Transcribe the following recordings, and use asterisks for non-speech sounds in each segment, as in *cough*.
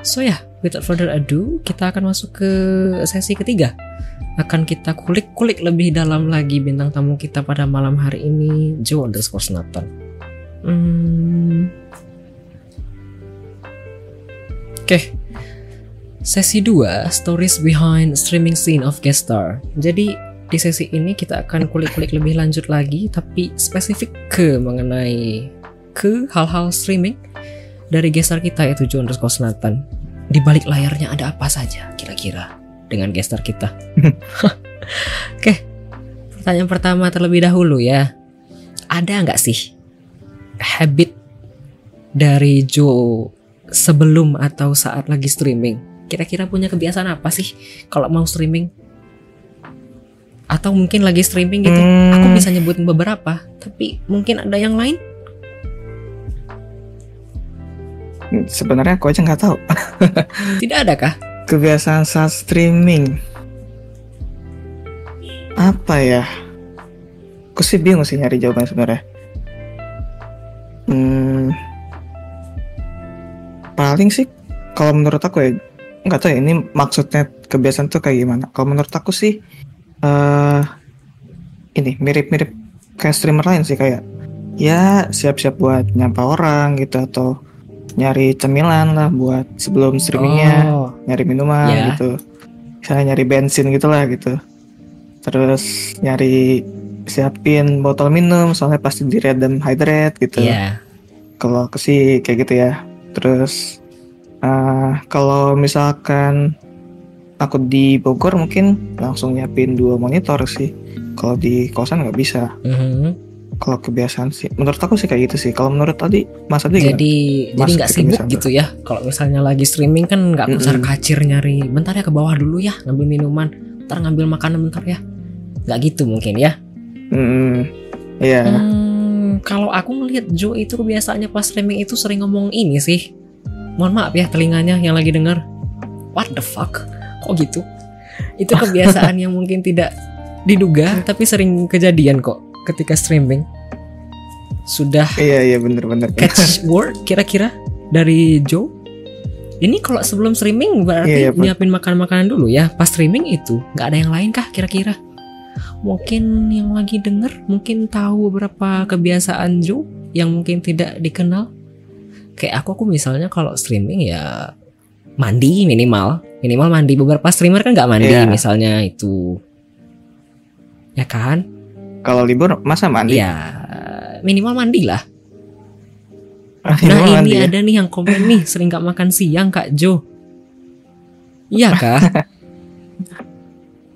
So ya, yeah, without further ado, kita akan masuk ke sesi ketiga. Akan kita kulik-kulik lebih dalam lagi bintang tamu kita pada malam hari ini, Joe underscore Nathan. Hmm. Oke, okay. sesi 2, Stories Behind Streaming Scene of Guest Star. Jadi di sesi ini kita akan kulik-kulik lebih lanjut lagi, tapi spesifik ke mengenai ke hal-hal streaming dari gestar kita yaitu John underscore Nathan. Di balik layarnya ada apa saja kira-kira dengan gestar kita? *laughs* Oke, pertanyaan pertama terlebih dahulu ya. Ada nggak sih habit dari Joe sebelum atau saat lagi streaming? Kira-kira punya kebiasaan apa sih kalau mau streaming? Atau mungkin lagi streaming gitu, hmm. aku bisa nyebutin beberapa, tapi mungkin ada yang lain? Sebenarnya aku aja nggak tahu. *laughs* Tidak ada kah? Kebiasaan saat streaming. Apa ya? Aku sih bingung sih nyari jawaban sebenarnya. Hmm, paling sih kalau menurut aku ya nggak tahu ya ini maksudnya kebiasaan tuh kayak gimana. Kalau menurut aku sih uh, ini mirip-mirip kayak streamer lain sih kayak ya siap-siap buat nyapa orang gitu atau nyari cemilan lah buat sebelum streamingnya oh. nyari minuman yeah. gitu. Misalnya nyari bensin gitulah gitu. Terus nyari siapin botol minum soalnya pasti di random hydrate gitu. Yeah. kalau ke sih kayak gitu ya. Terus uh, kalau misalkan aku di Bogor mungkin langsung nyiapin dua monitor sih. Kalau di kosan nggak bisa. Mm -hmm kalau kebiasaan sih. Menurut aku sih kayak gitu sih. Kalau menurut tadi mas Adi jadi gimana? jadi nggak sibuk gitu ya. Kalau misalnya lagi streaming kan nggak mm -hmm. kacir nyari. Bentar ya ke bawah dulu ya ngambil minuman. Ntar ngambil makanan bentar ya. Nggak gitu mungkin ya? Mm -hmm. yeah. hmm, kalau aku ngelihat Joe itu kebiasaannya pas streaming itu sering ngomong ini sih. Mohon maaf ya telinganya yang lagi denger. What the fuck? Kok gitu? Itu *laughs* kebiasaan yang mungkin tidak diduga tapi sering kejadian kok ketika streaming sudah iya iya bener-bener catch *laughs* word kira-kira dari Joe? Ini kalau sebelum streaming berarti iya, iya, nyiapin makan-makanan dulu ya. Pas streaming itu nggak ada yang lain kah kira-kira? Mungkin yang lagi denger mungkin tahu beberapa kebiasaan Joe yang mungkin tidak dikenal? Kayak aku aku misalnya kalau streaming ya mandi minimal. Minimal mandi. Beberapa streamer kan nggak mandi yeah. misalnya itu. Ya kan kalau libur masa mandi? Ya minimal mandi lah. Ah, nah ini ya? ada nih yang komen nih sering gak makan siang Kak Jo. Iya kah? *laughs*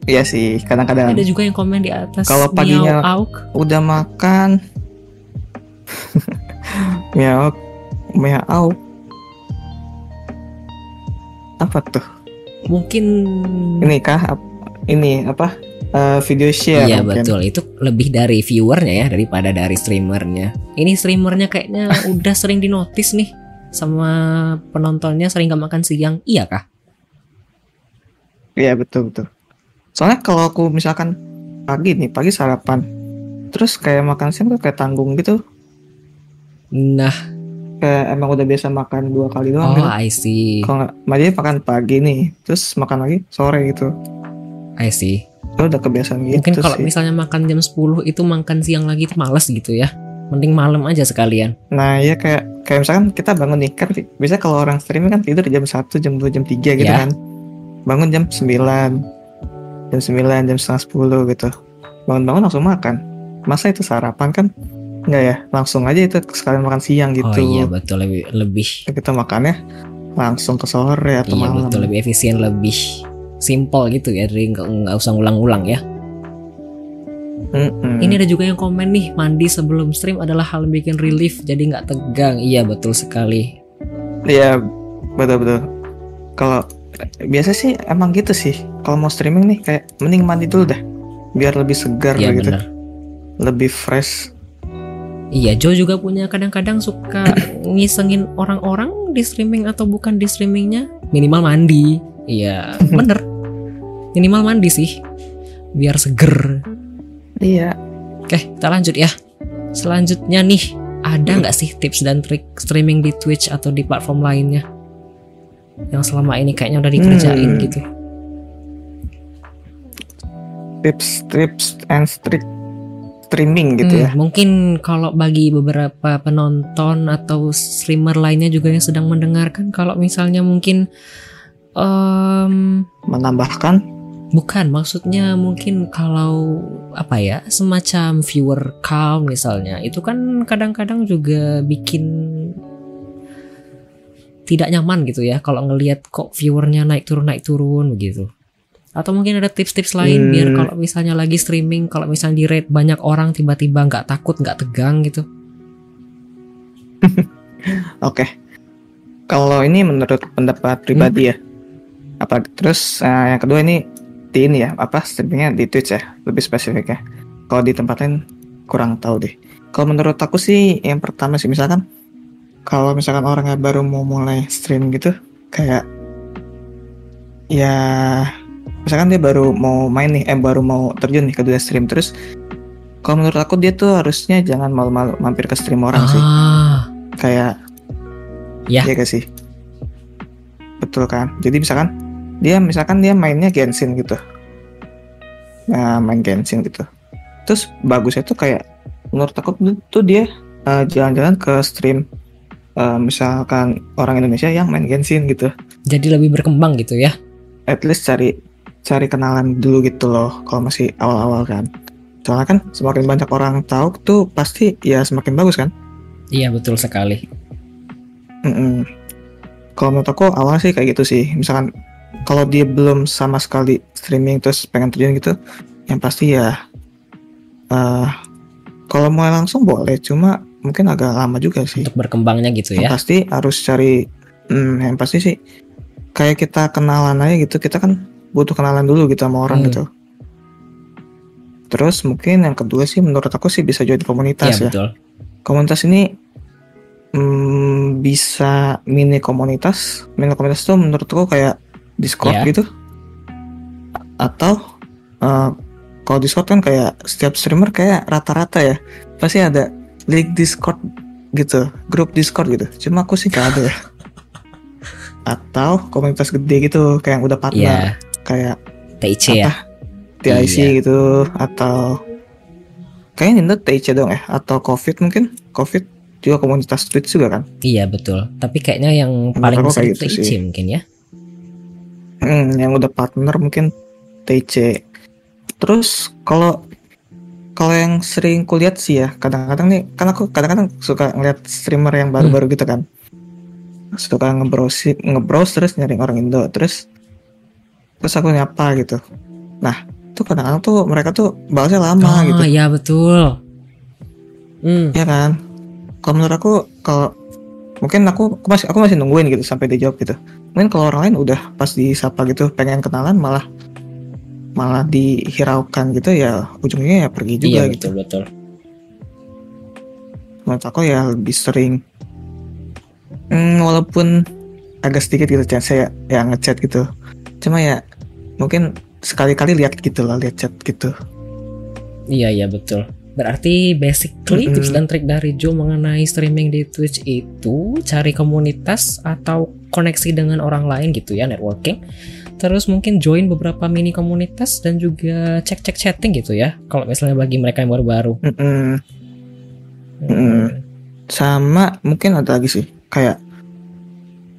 Iya sih, kadang-kadang. Ada juga yang komen di atas. Kalau paginya auk. udah makan, *laughs* miau, miau. Apa tuh? Mungkin. Ini kah? Ini apa? Uh, video share. Iya mungkin. betul, itu lebih dari viewernya ya daripada dari streamernya. Ini streamernya kayaknya *laughs* udah sering dinotis nih sama penontonnya sering gak makan siang, iya kah? Iya betul betul. Soalnya kalau aku misalkan pagi nih, pagi sarapan, terus kayak makan siang tuh kayak tanggung gitu. Nah, kayak emang udah biasa makan dua kali doang. Oh, gitu. I see. Kalau nggak, makan pagi nih, terus makan lagi sore gitu. I see oh, udah kebiasaan gitu mungkin kalau misalnya makan jam 10 itu makan siang lagi itu males gitu ya. Mending malam aja sekalian. Nah ya kayak kayak misalkan kita bangun nih kan biasanya kalau orang streaming kan tidur jam 1 jam 2 jam 3 gitu ya. kan. Bangun jam 9 jam 9 jam setengah 10 gitu. Bangun-bangun langsung makan. Masa itu sarapan kan? Enggak ya langsung aja itu sekalian makan siang gitu. oh iya betul. Lebih lebih. Kita makannya langsung ke sore atau iya, malam. Betul lebih efisien lebih simple gitu ya jadi nggak usah ngulang-ngulang ya Mm-mm. Ini ada juga yang komen nih mandi sebelum stream adalah hal yang bikin relief jadi nggak tegang. Iya betul sekali. Iya betul betul. Kalau biasa sih emang gitu sih. Kalau mau streaming nih kayak mending mandi dulu dah biar lebih segar iya, gitu. Bener. Lebih fresh. Iya, Joe juga punya kadang-kadang suka *coughs* ngisengin orang-orang di streaming atau bukan di streamingnya minimal mandi. Iya, *laughs* bener. Minimal mandi sih, biar seger. Iya. Oke, kita lanjut ya. Selanjutnya nih, ada nggak sih tips dan trik streaming di Twitch atau di platform lainnya? yang selama ini kayaknya udah dikerjain Hmm. gitu. tips tips and trick streaming gitu Hmm, ya Mungkin kalau bagi beberapa penonton atau streamer lainnya juga yang sedang mendengarkan, kalau misalnya mungkin em, menambahkan bukan maksudnya mungkin kalau apa ya semacam viewer count misalnya itu kan kadang-kadang juga bikin tidak nyaman gitu ya kalau ngelihat kok viewernya naik turun naik turun begitu. Atau mungkin ada tips-tips lain Hmm. biar kalau misalnya lagi streaming, kalau misalnya di rate banyak orang tiba-tiba nggak takut, nggak tegang gitu. *laughs* Oke. Kalau ini menurut pendapat pribadi ya. Apa terus eh, yang kedua ini di ini ya, apa streamingnya di Twitch ya, lebih spesifik ya. Kalau di tempat lain kurang tahu deh. Kalau menurut aku sih yang pertama sih misalkan kalau misalkan orangnya baru mau mulai stream gitu kayak ya misalkan dia baru mau main nih, eh baru mau terjun nih ke dunia stream terus kalau menurut aku dia tuh harusnya jangan malu-malu mampir ke stream orang sih. ah, Kayak Ya. Iya gak sih? Betul kan? Jadi misalkan dia misalkan dia mainnya Genshin gitu. Nah, main Genshin gitu. Terus bagusnya tuh kayak menurut aku tuh- dia eh, jalan-jalan ke stream eh, misalkan orang Indonesia yang main Genshin gitu. jadi lebih berkembang gitu ya. At least cari cari kenalan dulu gitu loh kalau masih awal-awal kan. Soalnya kan semakin banyak orang tahu tuh pasti ya semakin bagus kan? Iya betul sekali. Mm-mm. Kalau menurut aku awal sih kayak gitu sih. Misalkan kalau dia belum sama sekali streaming terus pengen terjun gitu, yang pasti ya eh kalau mau langsung boleh, cuma mungkin agak lama juga sih. Untuk berkembangnya gitu Yang ya. pasti harus cari, hmm, yang pasti sih kayak kita kenalan aja gitu. Kita kan butuh kenalan dulu gitu sama orang Hmm. gitu. Terus mungkin yang kedua sih menurut aku sih bisa join komunitas ya betul. komunitas ini hmm, bisa mini komunitas mini komunitas tuh menurutku kayak Discord Ya. gitu atau eh, kalau Discord kan kayak setiap streamer kayak rata-rata ya pasti ada link Discord gitu grup Discord gitu cuma aku sih gak ada ya *laughs* atau komunitas gede gitu kayak yang udah partner Iya, kayak TIC ya. TIC Iya. gitu atau kayaknya Nintendo TIC dong ya atau COVID mungkin COVID juga komunitas Twitch juga kan Iya betul. Tapi kayaknya yang paling besar kayak itu gitu TIC sih. mungkin ya. Hmm, yang udah partner mungkin TIC terus kalau kalau yang sering kulihat sih ya kadang-kadang nih kan aku kadang-kadang suka ngeliat streamer yang baru-baru gitu kan. Suka ngebrowse ngebrowse terus nyari orang Indo terus terus aku nyapa gitu. Nah tuh kadang-kadang tuh mereka tuh balasnya lama oh gitu. iya betul. Hmm, ya kan? Kalau menurut aku kalau mungkin aku, aku masih aku masih nungguin gitu sampai dia jawab gitu mungkin kalau orang lain udah pas disapa gitu pengen kenalan malah malah dihiraukan gitu ya ujungnya ya pergi juga iya gitu betul betul. menurut aku ya lebih sering Hmm, walaupun agak sedikit gitu chat saya ya ngechat gitu cuma ya mungkin sekali-kali lihat gitu lah lihat chat gitu Iya iya betul. Berarti basically Mm-mm. tips dan trik dari Joe mengenai streaming di Twitch itu cari komunitas atau koneksi dengan orang lain gitu ya networking. Terus mungkin join beberapa mini komunitas dan juga cek-cek chatting gitu ya. Kalau misalnya bagi mereka yang baru-baru. Mm-mm. Hmm. Mm-mm. sama mungkin ada lagi sih kayak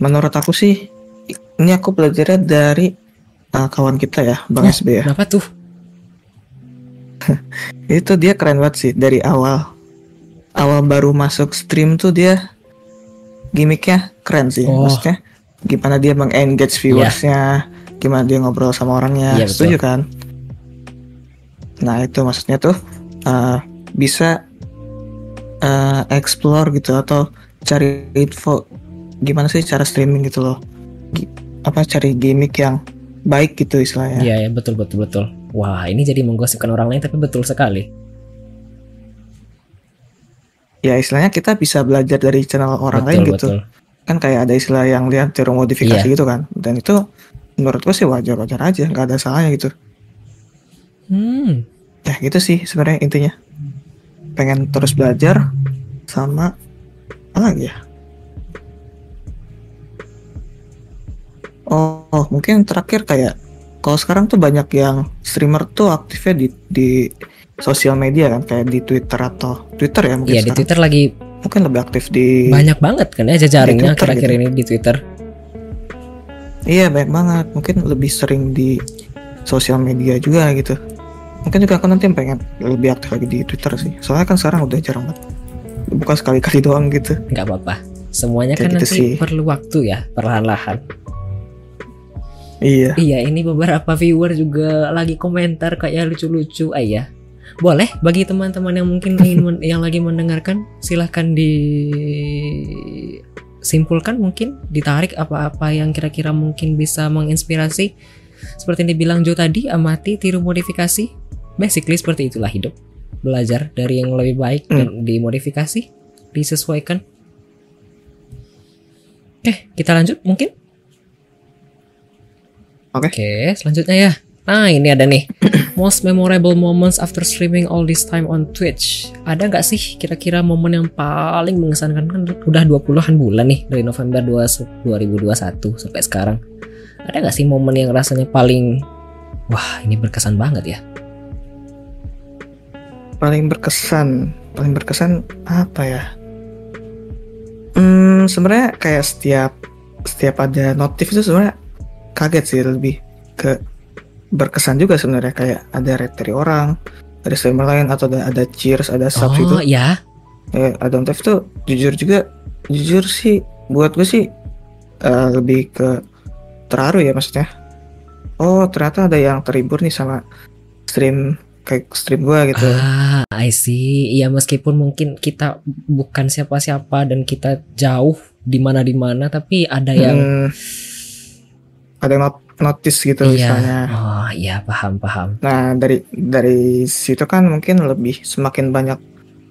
menurut aku sih ini aku belajarnya dari uh, kawan kita ya bang Oh. SB ya Kenapa tuh? *laughs* itu dia keren banget sih dari awal awal baru masuk stream tuh dia gimmicknya keren sih Oh. maksudnya gimana dia mengengage viewersnya gimana dia ngobrol sama orangnya betul. setuju kan nah itu maksudnya tuh uh, bisa uh, explore gitu atau cari info gimana sih cara streaming gitu loh Gi- apa cari gimmick yang baik gitu istilahnya Iya ya betul betul betul. Wah ini jadi menggosipkan orang lain tapi betul sekali. Ya istilahnya kita bisa belajar dari channel orang betul lain gitu betul. kan kayak ada istilah yang lihat tiru modifikasi Iya. gitu kan dan itu menurutku sih wajar-wajar aja nggak ada salahnya gitu Hmm. ya gitu sih sebenarnya intinya pengen terus belajar sama apa lagi ya Oh, oh, mungkin terakhir kayak kalau sekarang tuh banyak yang streamer tuh aktifnya di di sosial media kan kayak di Twitter atau Twitter ya mungkin Iya di sekarang. Twitter lagi mungkin lebih aktif di banyak banget kan ya jejaringnya akhir-akhir gitu. ini di Twitter. Iya banyak banget mungkin lebih sering di sosial media juga gitu mungkin juga aku nanti pengen lebih aktif lagi di Twitter sih soalnya kan sekarang udah jarang banget bukan sekali-kali *laughs* doang gitu nggak apa-apa. Semuanya kan Kayak gitu nanti sih. perlu waktu ya perlahan-lahan. iya Iya, ini beberapa viewer juga lagi komentar kayak lucu-lucu. Ah iya. Boleh bagi teman-teman yang mungkin ingin men- yang lagi mendengarkan silahkan disimpulkan mungkin ditarik apa-apa yang kira-kira mungkin bisa menginspirasi. Seperti yang dibilang Joe tadi, amati, tiru modifikasi. Basically seperti itulah hidup. Belajar dari yang lebih baik dan dimodifikasi, disesuaikan. Oke, kita lanjut mungkin. Oke. Oke, selanjutnya ya. Nah, ini ada nih. *clears throat* Most memorable moments after streaming all this time on Twitch. Ada nggak sih kira-kira momen yang paling mengesankan kan udah 20-an bulan nih dari November 2 2021 sampai sekarang. Ada nggak sih momen yang rasanya paling wah, ini berkesan banget ya? paling berkesan paling berkesan apa ya hmm sebenarnya kayak setiap setiap ada notif itu sebenarnya kaget sih lebih ke berkesan juga sebenarnya kayak ada rate dari orang dari streamer lain atau ada, ada cheers ada subs Oh, gitu ya. eh, ada notif tuh jujur juga jujur sih buat gue sih eh, lebih ke terharu ya maksudnya oh ternyata ada yang terhibur nih sama stream kayak stream gue gitu Ah, I see. Iya meskipun mungkin kita bukan siapa-siapa dan kita jauh di mana di mana tapi ada yang Hmm, ada yang not- notice gitu iya. misalnya. Oh, iya paham paham. Nah dari dari situ kan mungkin lebih semakin banyak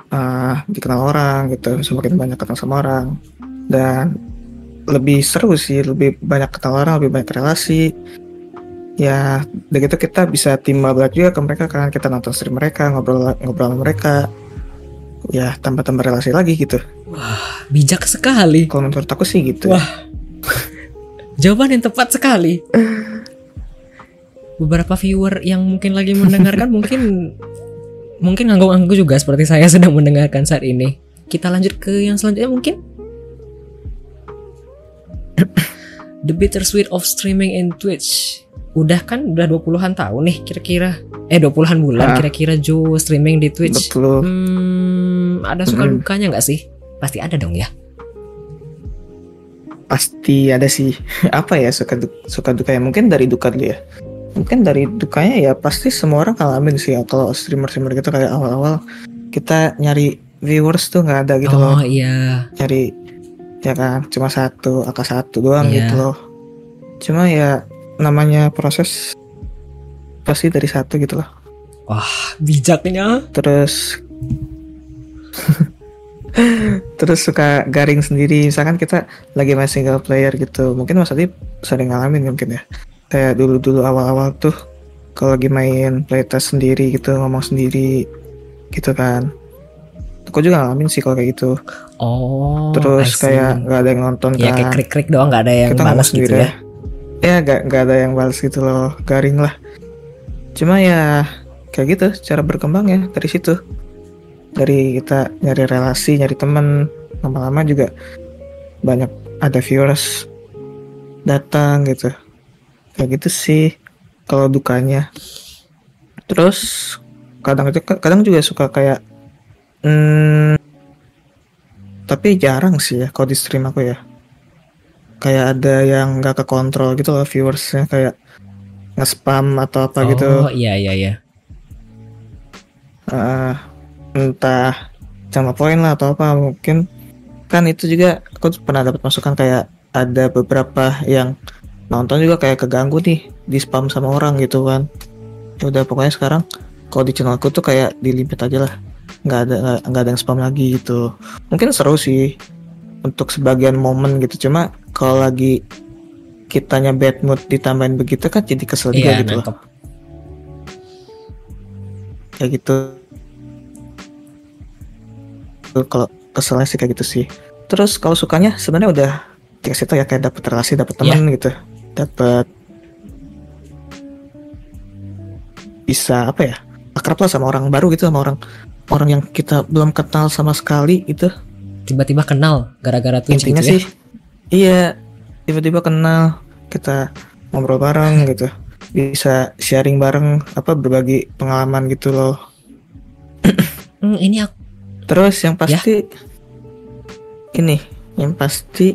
uh, dikenal orang gitu, semakin banyak ketemu sama orang dan lebih seru sih, lebih banyak ketemu orang, lebih banyak relasi. Ya, begitu kita bisa timbal balik juga ke mereka kan kita nonton stream mereka, ngobrol ngobrol sama mereka. Ya, tambah-tambah relasi lagi gitu. Bijak sekali. Kalau menurut aku sih gitu. Wah. Jawaban yang tepat sekali. *laughs* Beberapa viewer yang mungkin lagi mendengarkan mungkin mungkin ngangguk-ngangguk juga seperti saya sedang mendengarkan saat ini. Kita lanjut ke yang selanjutnya mungkin. *coughs* The bittersweet of streaming in Twitch. Udah kan udah 20-an tahun nih kira-kira. Eh 20-an bulan Ah. kira-kira Joe streaming di Twitch. Betul. Hmm, ada suka dukanya nggak sih? Pasti ada dong ya. Pasti ada sih. *laughs* Apa ya suka du- suka dukanya? Mungkin dari duka dulu ya. Mungkin dari dukanya ya pasti semua orang ngalamin sih ya. Kalau streamer streamer gitu kayak awal-awal kita nyari viewers tuh nggak ada gitu loh. oh iya. nyari ya kan cuma satu angka satu doang Iya. gitu loh. Cuma ya namanya proses pasti dari satu gitu loh. Bijaknya. terus *laughs* terus suka garing sendiri. Misalkan kita lagi main single player gitu. Mungkin Mas Adi sering ngalamin mungkin ya? Kayak dulu dulu awal awal tuh kalau lagi main playtest sendiri gitu ngomong sendiri gitu kan. Aku juga ngalamin sih kalau kayak gitu. Oh. Terus kayak nggak ada yang nonton ya kan. kayak krik-krik doang nggak ada yang kita balas gitu sendiri ya. ya. Nggak nggak ada yang balas gitu loh. Garing lah. Cuma ya kayak gitu cara berkembangnya dari situ dari kita nyari relasi nyari teman lama-lama juga banyak ada viewers datang gitu. Kayak gitu sih kalau dukanya. Terus kadang itu kadang juga suka kayak hmm, tapi jarang sih ya kalau di stream aku ya. Kayak ada yang nggak kekontrol gitu loh viewersnya kayak nge-spam atau apa gitu. Oh iya iya iya. Eh, entah sama poin lah atau apa mungkin kan itu juga aku pernah dapat masukan kayak ada beberapa yang nonton juga kayak keganggu nih di spam sama orang gitu kan. Ya udah pokoknya sekarang kalau di channelku tuh kayak di limit aja lah. Nggak ada nggak- ada yang spam lagi gitu. Mungkin seru sih untuk sebagian momen gitu. Cuma kalau lagi kitanya bad mood ditambahin begitu kan jadi kesel juga Iya gitu loh nangkep. kayak gitu kalau keselnya sih kayak gitu sih. Terus kalau sukanya sebenarnya udah dikasih tau ya kayak dapet relasi dapet teman gitu. Dapat bisa apa ya akrab lah sama orang baru gitu sama orang orang yang kita belum kenal sama sekali gitu. Tiba-tiba kenal gara-gara Twitch intinya gitu ya. sih iya tiba-tiba kenal kita ngobrol bareng gitu. Bisa sharing bareng apa berbagi pengalaman gitu loh. Hmm, ini aku terus yang pasti ini yang pasti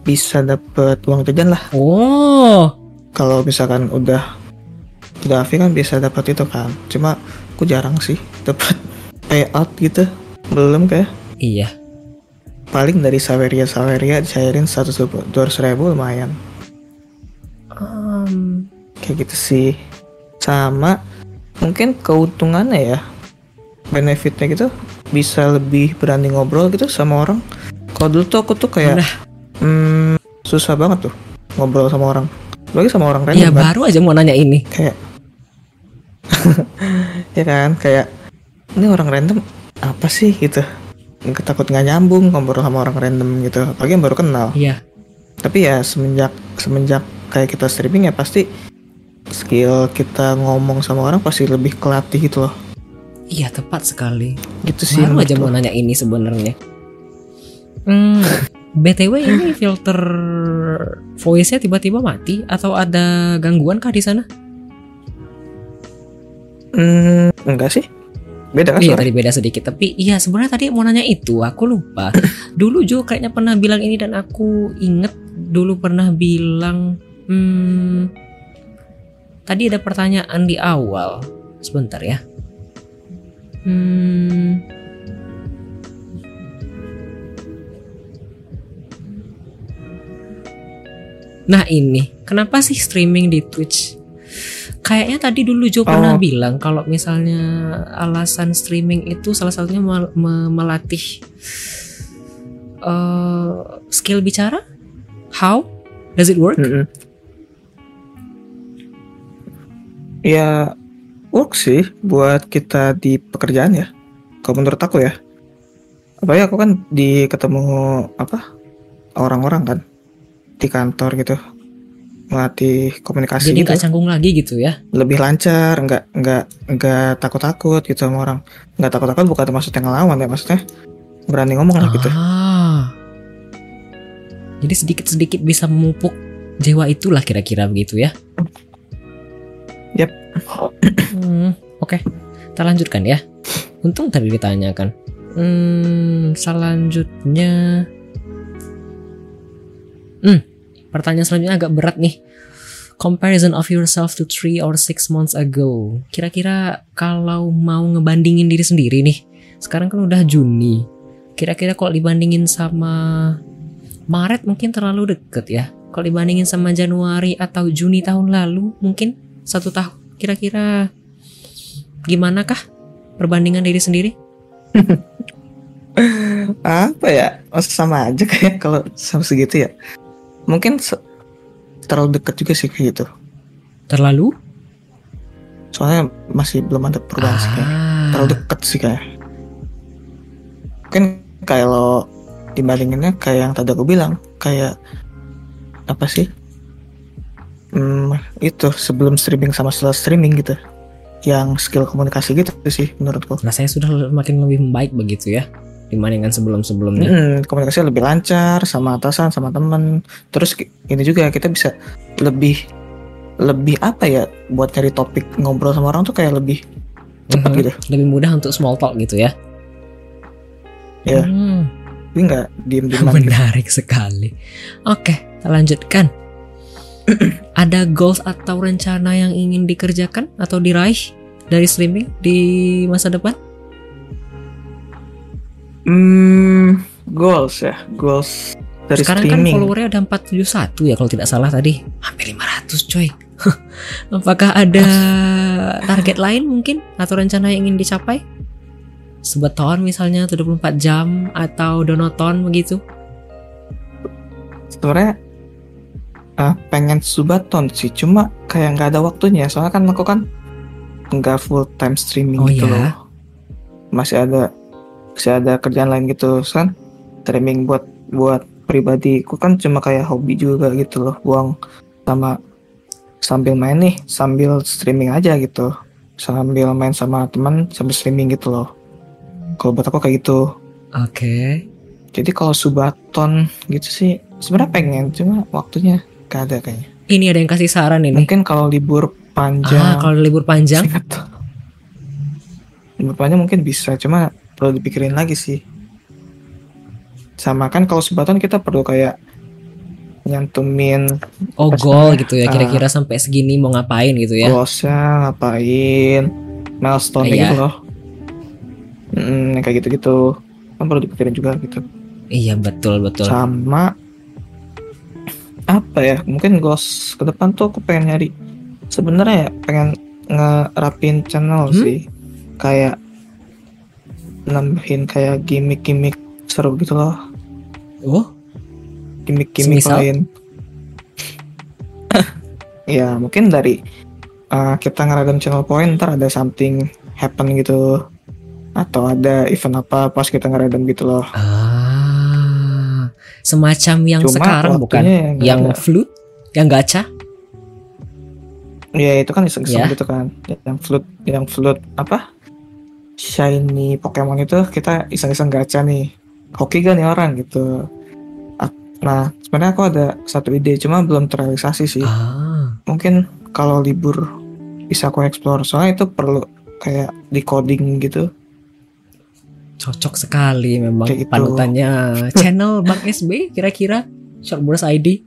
bisa dapet uang jajan lah. Oh, kalau misalkan udah udah Afi kan bisa dapat itu kan. Cuma aku jarang sih dapat *laughs* payout gitu. Belum kayak. Iya. paling dari Saweria Saweria cairin satu dua ribu lumayan. Um, kayak gitu sih. Sama mungkin keuntungannya ya benefitnya gitu bisa lebih berani ngobrol gitu sama orang. Kalau dulu tuh aku tuh kayak hmm, susah banget tuh ngobrol sama orang. Lagi sama orang Iya random kan. baru aja mau nanya ini. kayak *laughs* ya kan kayak ini orang random apa sih? gitu. Nggak takut nggak nyambung ngobrol sama orang random gitu apalagi yang baru kenal. Iya. tapi ya semenjak semenjak kayak kita streaming ya pasti skill kita ngomong sama orang pasti lebih kelatih gitu loh Iya tepat sekali. gitu sih Baru aja mau nanya ini sebenarnya. Hmm, btw ini filter voice-nya tiba-tiba mati atau ada gangguan kah di sana? Hmm, enggak sih beda kan Iya tadi beda sedikit tapi iya sebenarnya tadi mau nanya itu aku lupa. *laughs* dulu Jo kayaknya pernah bilang ini dan aku inget dulu pernah bilang hmm, tadi ada pertanyaan di awal sebentar ya. Hmm, Nah ini, kenapa sih streaming di Twitch? Kayaknya tadi dulu Jo pernah Oh. bilang kalau misalnya alasan streaming itu salah satunya mel- me- melatih eh, skill bicara. How does it work? Mm-mm. Ya work sih buat kita di pekerjaan ya. Kalau menurut aku ya. Apalagi aku kan di ketemu apa orang-orang kan di kantor gitu melatih komunikasi Jadi gitu nggak canggung lagi gitu ya? lebih lancar nggak nggak nggak takut-takut gitu sama orang nggak takut-takut bukan maksudnya ngelawan ya maksudnya berani ngomong lah gitu Ah. Jadi sedikit-sedikit bisa memupuk jiwa itulah kira-kira begitu ya? Yap. Hmm, Oke, kita lanjutkan ya. Untung tadi ditanyakan. Hmm, selanjutnya. Hmm, pertanyaan selanjutnya agak berat nih. Comparison of yourself to three or six months ago. Kira-kira kalau mau ngebandingin diri sendiri nih, sekarang kan udah Juni. Kira-kira kalau dibandingin sama Maret mungkin terlalu deket ya. Kalau dibandingin sama Januari atau Juni tahun lalu mungkin satu tahun. Kira-kira gimana kah perbandingan diri sendiri? *laughs* apa ya? Masa sama aja kayak kalau sama segitu ya. Mungkin se- terlalu dekat juga sih kayak gitu. Terlalu? soalnya masih belum ada perubahan sih kayak. Ah, terlalu dekat sih kayak. Mungkin kalau dibandinginnya kayak yang tadi aku bilang kayak apa sih hmm, itu sebelum streaming sama setelah streaming gitu yang skill komunikasi gitu sih menurutku Nah saya sudah makin lebih membaik begitu ya dibandingkan sebelum-sebelumnya. Mm, komunikasi lebih lancar sama atasan sama temen terus ini juga kita bisa lebih lebih apa ya buat cari topik ngobrol sama orang tuh kayak lebih cepat Mhm. gitu Lebih mudah untuk small talk gitu ya. Ya. Hmm, jadi nggak diem diem menarik sekali. Oke, lanjutkan. *clears throat* Ada goals atau rencana yang ingin dikerjakan atau diraih dari streaming di masa depan? hmm, goals ya goals dari Sekarang streaming kan followernya ada 471 ya kalau tidak salah tadi. Hampir 500 coy. *laughs* Apakah ada *laughs* target lain mungkin atau rencana yang ingin dicapai? Sebeton misalnya 24 jam atau donoton begitu? sebenarnya ah, pengen subaton sih cuma kayak nggak ada waktunya. Soalnya kan aku kan nggak full time streaming Oh, gitu ya? loh. Masih ada masih ada kerjaan lain gitu kan streaming buat buat pribadi aku kan cuma kayak hobi juga gitu loh. Buang sama sambil main nih sambil streaming aja gitu. Sambil main sama teman sambil streaming gitu loh. Kalau buat aku kayak gitu. Oke. jadi kalau subaton gitu sih sebenarnya pengen cuma waktunya gak ada kayaknya Ini ada yang kasih saran ini. mungkin kalau libur Ah, panjang kalau libur panjang, libur panjang mungkin bisa cuma perlu dipikirin lagi sih sama kan kalau subaton kita perlu kayak nyantumin oh goal gitu ya. ah. Kira-kira sampai segini mau ngapain gitu ya? goalsnya ngapain milestone Iya. gitu loh Mm, yang kayak gitu-gitu kan perlu dipikirin juga gitu Iya betul betul. sama apa ya mungkin goals ke depan tuh aku pengen nyari sebenarnya ya pengen ngerapin channel Hmm? sih. Kayak nambahin kayak gimmick-gimmick seru gitu loh. Oh, gimmick-gimmick Semisal? lain. *laughs* Ya mungkin dari uh, kita ngeradam channel point ntar ada something happen gitu. Atau ada event apa pas kita ngeradam gitu loh. Ah, semacam yang Cuma sekarang bukan? waktunya yang Yang flute, yang gacha? Ya itu kan iseng-iseng Ya. gitu kan. Yang float, yang float apa? Shiny Pokemon itu kita iseng-iseng gacha nih. Hoki gak nih orang gitu. Ah, Nah sebenarnya aku ada satu ide cuma belum terrealisasi sih. Ah, Mungkin kalau libur bisa aku explore soalnya itu perlu kayak di coding gitu. Cocok sekali memang Kayak gitu. panutannya. *laughs* Channel Bang SB kira-kira Shortburst ID.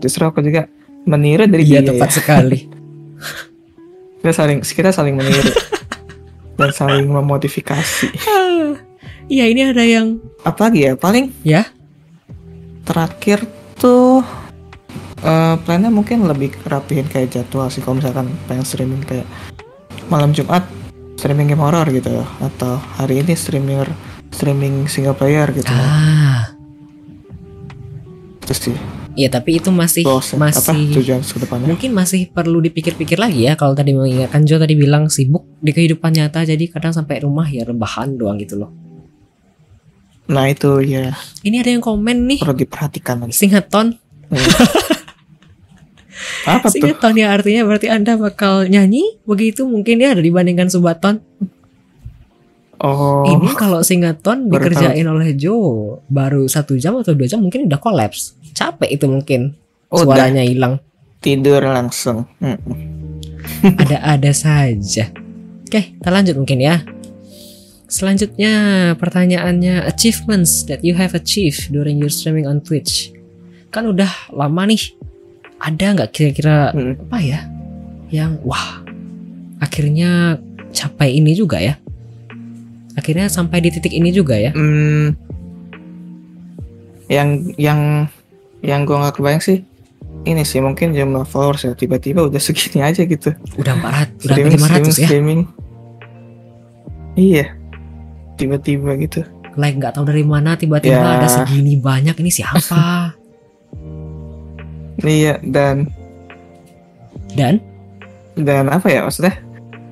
Justru aku juga meniru dari Iya dia tepat ya. sekali. *laughs* Kita saling kita saling meniru *laughs* dan saling memodifikasi. Iya ini ada yang Apalagi ya paling ya terakhir tuh eh plannya mungkin lebih rapihin kayak jadwal sih kalau misalkan pengen streaming kayak malam Jumat streaming game horror gitu atau hari ini streamer streaming single player gitu ah. Itu sih. Iya tapi itu masih apa masih tujuan depannya? mungkin masih perlu dipikir-pikir lagi ya kalau tadi mengingatkan Jo tadi bilang sibuk di kehidupan nyata jadi kadang sampai rumah ya rebahan doang gitu loh. nah itu ya Ini ada yang komen nih. Perlu diperhatikan lagi. Singaton *laughs* apa tuh ya artinya berarti anda bakal nyanyi begitu mungkin ya ada dibandingkan Subaton oh Ini kalau Singaton dikerjain oleh Jo baru satu jam atau dua jam mungkin udah kolaps capek itu mungkin Udah. suaranya hilang tidur langsung ada-ada saja. Oke, kita lanjut mungkin ya. Selanjutnya pertanyaannya achievements that you have achieved during your streaming on Twitch. Kan udah lama nih. Ada nggak kira-kira Mm. apa ya yang wah akhirnya capai ini juga ya? Akhirnya sampai di titik ini juga ya? Hmm, yang yang yang gue nggak kebayang sih ini sih mungkin jumlah followers ya tiba-tiba udah segini aja gitu Udah 400, udah streaming 500 streaming ya? streaming iya tiba-tiba gitu Like nggak tahu dari mana tiba-tiba Ya. ada segini banyak ini siapa? Iya dan Dan? Dan apa ya maksudnya?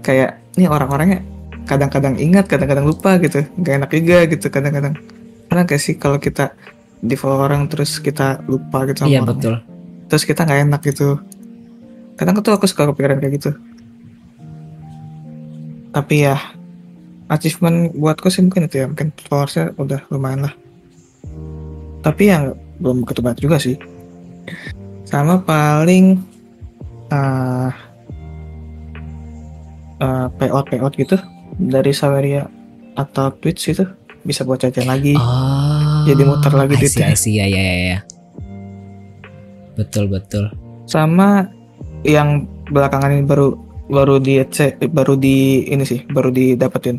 Kayak ini orang-orangnya kadang-kadang ingat kadang-kadang lupa gitu. Nggak enak juga gitu kadang-kadang. Pernah gak sih kalau kita di follow orang terus kita lupa gitu sama iya orang? betul. terus kita nggak enak gitu. Kadang tuh aku suka kepikiran kayak gitu. Tapi ya achievement buatku sih mungkin itu ya. Mungkin followersnya udah lumayan lah. Tapi ya belum begitu banyak juga sih sama paling uh, uh, payout payout gitu dari Saweria atau Twitch itu bisa buat jajan lagi Oh, Jadi muter lagi I see, duitnya. I see, ya, ya, ya, ya. Betul, betul. sama yang belakangan ini baru baru di baru di ini sih baru didapetin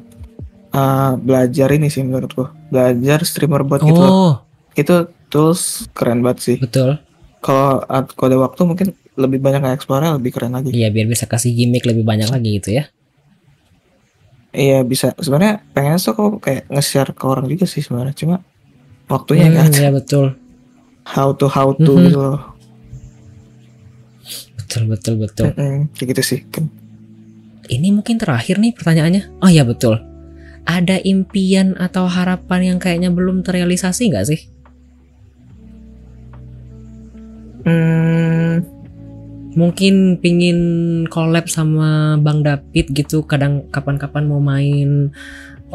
Uh, belajar ini sih menurutku belajar streamer bot gitu Oh, itu tools keren banget sih betul. Kalau kalau ada waktu mungkin lebih banyak nge-explore lebih keren lagi Iya, biar bisa kasih gimmick lebih banyak lagi gitu ya. iya bisa sebenarnya pengen tuh kok kayak nge-share ke orang juga sih sebenarnya cuma waktunya Hmm, ada ya betul. how to how to Mhm. gitu loh Betul, betul, betul. Mm-mm, kayak gitu sih kan Ini mungkin terakhir nih pertanyaannya. Oh iya, betul. ada impian atau harapan yang kayaknya belum terrealisasi nggak sih? Hmm, Mungkin pingin collab sama Bang David gitu kadang kapan-kapan mau main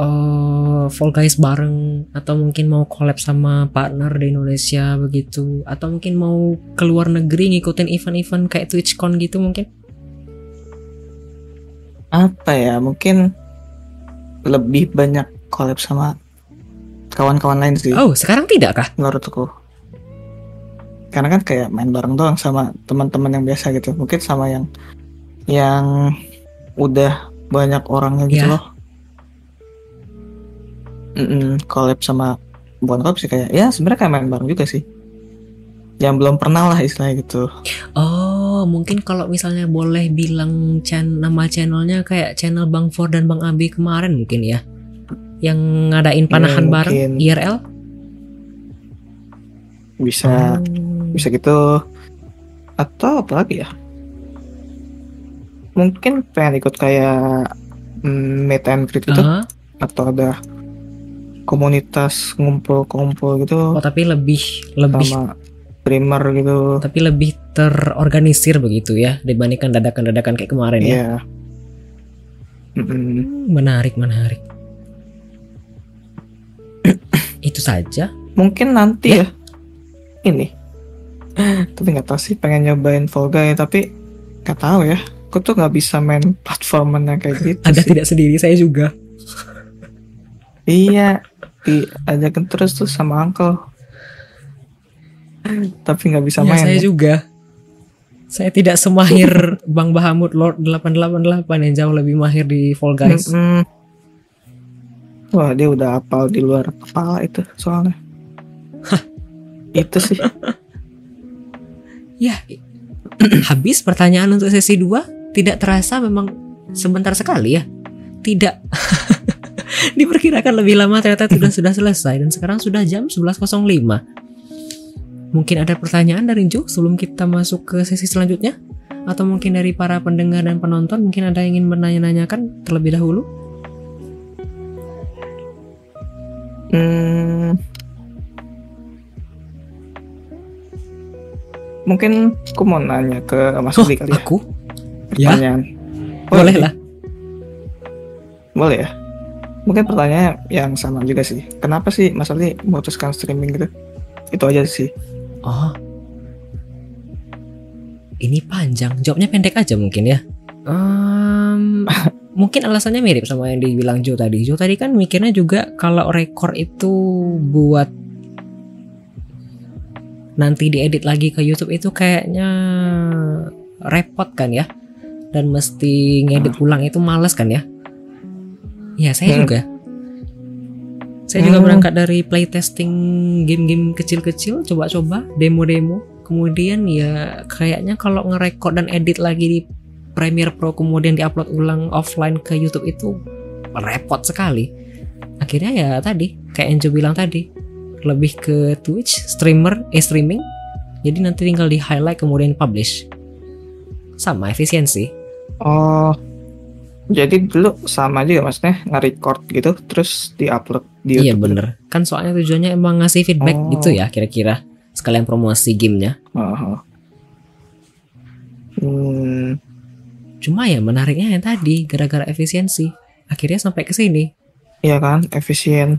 eh, Fall Guys bareng atau mungkin mau collab sama partner di Indonesia begitu atau mungkin mau keluar negeri ngikutin event-event kayak TwitchCon gitu mungkin apa ya? Mungkin lebih banyak collab sama kawan-kawan lain sih oh sekarang tidak kah menurutku. Karena kan kayak main bareng doang sama teman-teman yang biasa gitu. Mungkin sama yang yang udah banyak orangnya gitu Ya. loh. Mm-mm, collab sama bukan collab sih kayak ya sebenarnya kayak main bareng juga sih. Yang belum pernah lah istilahnya gitu. oh mungkin kalau misalnya boleh bilang chan nama channelnya kayak channel Bang For dan Bang Abi kemarin mungkin ya yang ngadain panahan Ya, bareng. IRL Bisa Oh. Bisa gitu. Atau apa lagi ya? Mungkin pengen ikut kayak mm, meet and greet gitu. Ah, atau ada komunitas ngumpul-ngumpul gitu. Oh tapi lebih lebih sama streamer gitu. Tapi lebih terorganisir begitu ya dibandingkan dadakan-dadakan kayak kemarin ya. ya. Hmm, Menarik, menarik. Itu saja. mungkin nanti ya, ini tapi nggak tahu sih pengen nyobain Fall Guy tapi nggak tahu ya aku tuh nggak bisa main *laughs* platformnya kayak gitu sih. tidak sendiri, saya juga. Iya, diajakin terus tuh sama uncle. Tapi nggak bisa Ya, main. saya ya. juga. Saya tidak semahir *laughs* Bang Bahamut Lord 888 yang jauh lebih mahir di Fall Guys. Mm-mm. Wah, dia udah apal di luar kepala itu soalnya. itu sih. *laughs* Ya, habis pertanyaan untuk sesi 2 tidak terasa memang sebentar sekali ya. Tidak. *laughs* Diperkirakan lebih lama ternyata sudah sudah selesai dan sekarang sudah jam 11.05. Mungkin ada pertanyaan dari Jo sebelum kita masuk ke sesi selanjutnya? Atau mungkin dari para pendengar dan penonton mungkin ada yang ingin menanya-nanyakan terlebih dahulu? Hmm. Mungkin aku mau nanya ke Mas Oh, Adi kali ya. aku? Ya, Pertanyaan. boleh iya. lah. Boleh ya. Mungkin pertanyaannya yang sama juga sih. Kenapa sih Mas Ali memutuskan streaming gitu? Itu aja sih. Oh. Ini panjang. Jawabnya pendek aja mungkin ya. Em, *laughs* mungkin alasannya mirip sama yang dibilang Jo tadi. Jo tadi kan mikirnya juga kalau rekor itu buat nanti diedit lagi ke YouTube itu kayaknya repot kan ya. Dan mesti ngedit ulang itu males kan ya. Ya saya Hmm. juga. Saya juga Hmm. berangkat dari playtesting game-game kecil-kecil, coba-coba, demo-demo. Kemudian ya kayaknya kalau ngerekord dan edit lagi di Premiere Pro kemudian diupload ulang offline ke YouTube itu repot sekali. Akhirnya ya tadi, kayak Enjo bilang tadi, lebih ke Twitch, streamer, eh streaming. Jadi nanti tinggal di highlight kemudian publish. Sama efisiensi. Oh, jadi dulu sama juga maksudnya nge-record gitu, terus di-upload di Iya YouTube. bener. Kan soalnya tujuannya emang ngasih feedback Oh. gitu ya kira-kira. Sekalian promosi gamenya. Oh. Hmm, Cuma ya menariknya yang tadi gara-gara efisiensi. Akhirnya sampai ke sini. iya kan, efisien.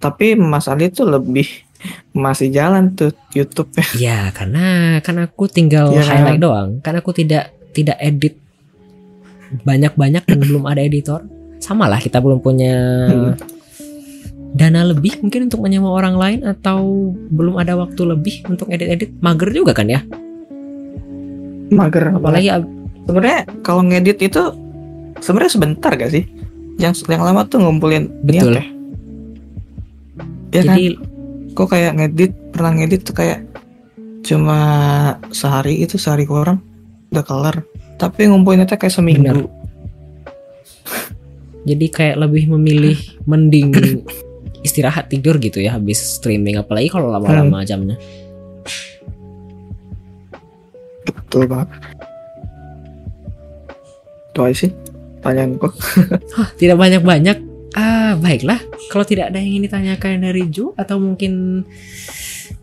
Tapi Mas Ali tuh lebih masih jalan tuh YouTube ya. Ya karena kan aku tinggal Iya. highlight doang. Kan aku tidak tidak edit banyak-banyak dan belum ada editor. Sama lah kita belum punya Hmm. dana lebih mungkin untuk menyewa orang lain atau belum ada waktu lebih untuk edit-edit. Mager juga kan ya. Mager Apalagi sebenarnya kalau ngedit itu sebenarnya sebentar gak sih? Yang yang lama tuh ngumpulin Betul. niat ya. Kan? jadi Kok kayak ngedit pernah ngedit tuh kayak cuma sehari itu sehari kurang udah kelar. Tapi ngumpulinnya tuh kayak seminggu. Bener. jadi kayak lebih memilih mending istirahat tidur gitu ya habis streaming apalagi kalau lama-lama jamnya. Betul banget. Itu aja sih. pertanyaanku. Hah, tidak banyak-banyak. Ah, baiklah. Kalau tidak ada yang ingin ditanyakan dari Ju atau mungkin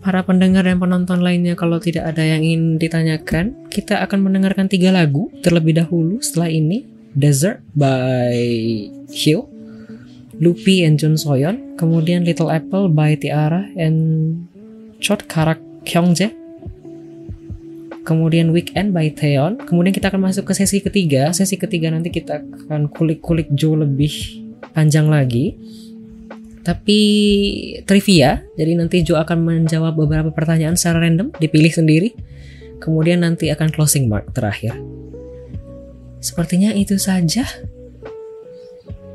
para pendengar dan penonton lainnya kalau tidak ada yang ingin ditanyakan, kita akan mendengarkan tiga lagu terlebih dahulu setelah ini. Desert by Hyo, Lupi and Jun Soyeon, kemudian Little Apple by Tiara and Chot Karak Kyungjae, kemudian Weekend by Taeyeon. Kemudian kita akan masuk ke sesi ketiga. Sesi ketiga nanti kita akan kulik-kulik Jo lebih panjang lagi. Tapi trivia, jadi nanti Jo akan menjawab beberapa pertanyaan secara random, dipilih sendiri. Kemudian nanti akan closing mark terakhir. Sepertinya itu saja.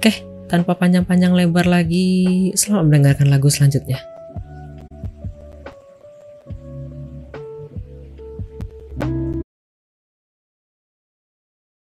Oke, tanpa panjang-panjang lebar lagi, selamat mendengarkan lagu selanjutnya.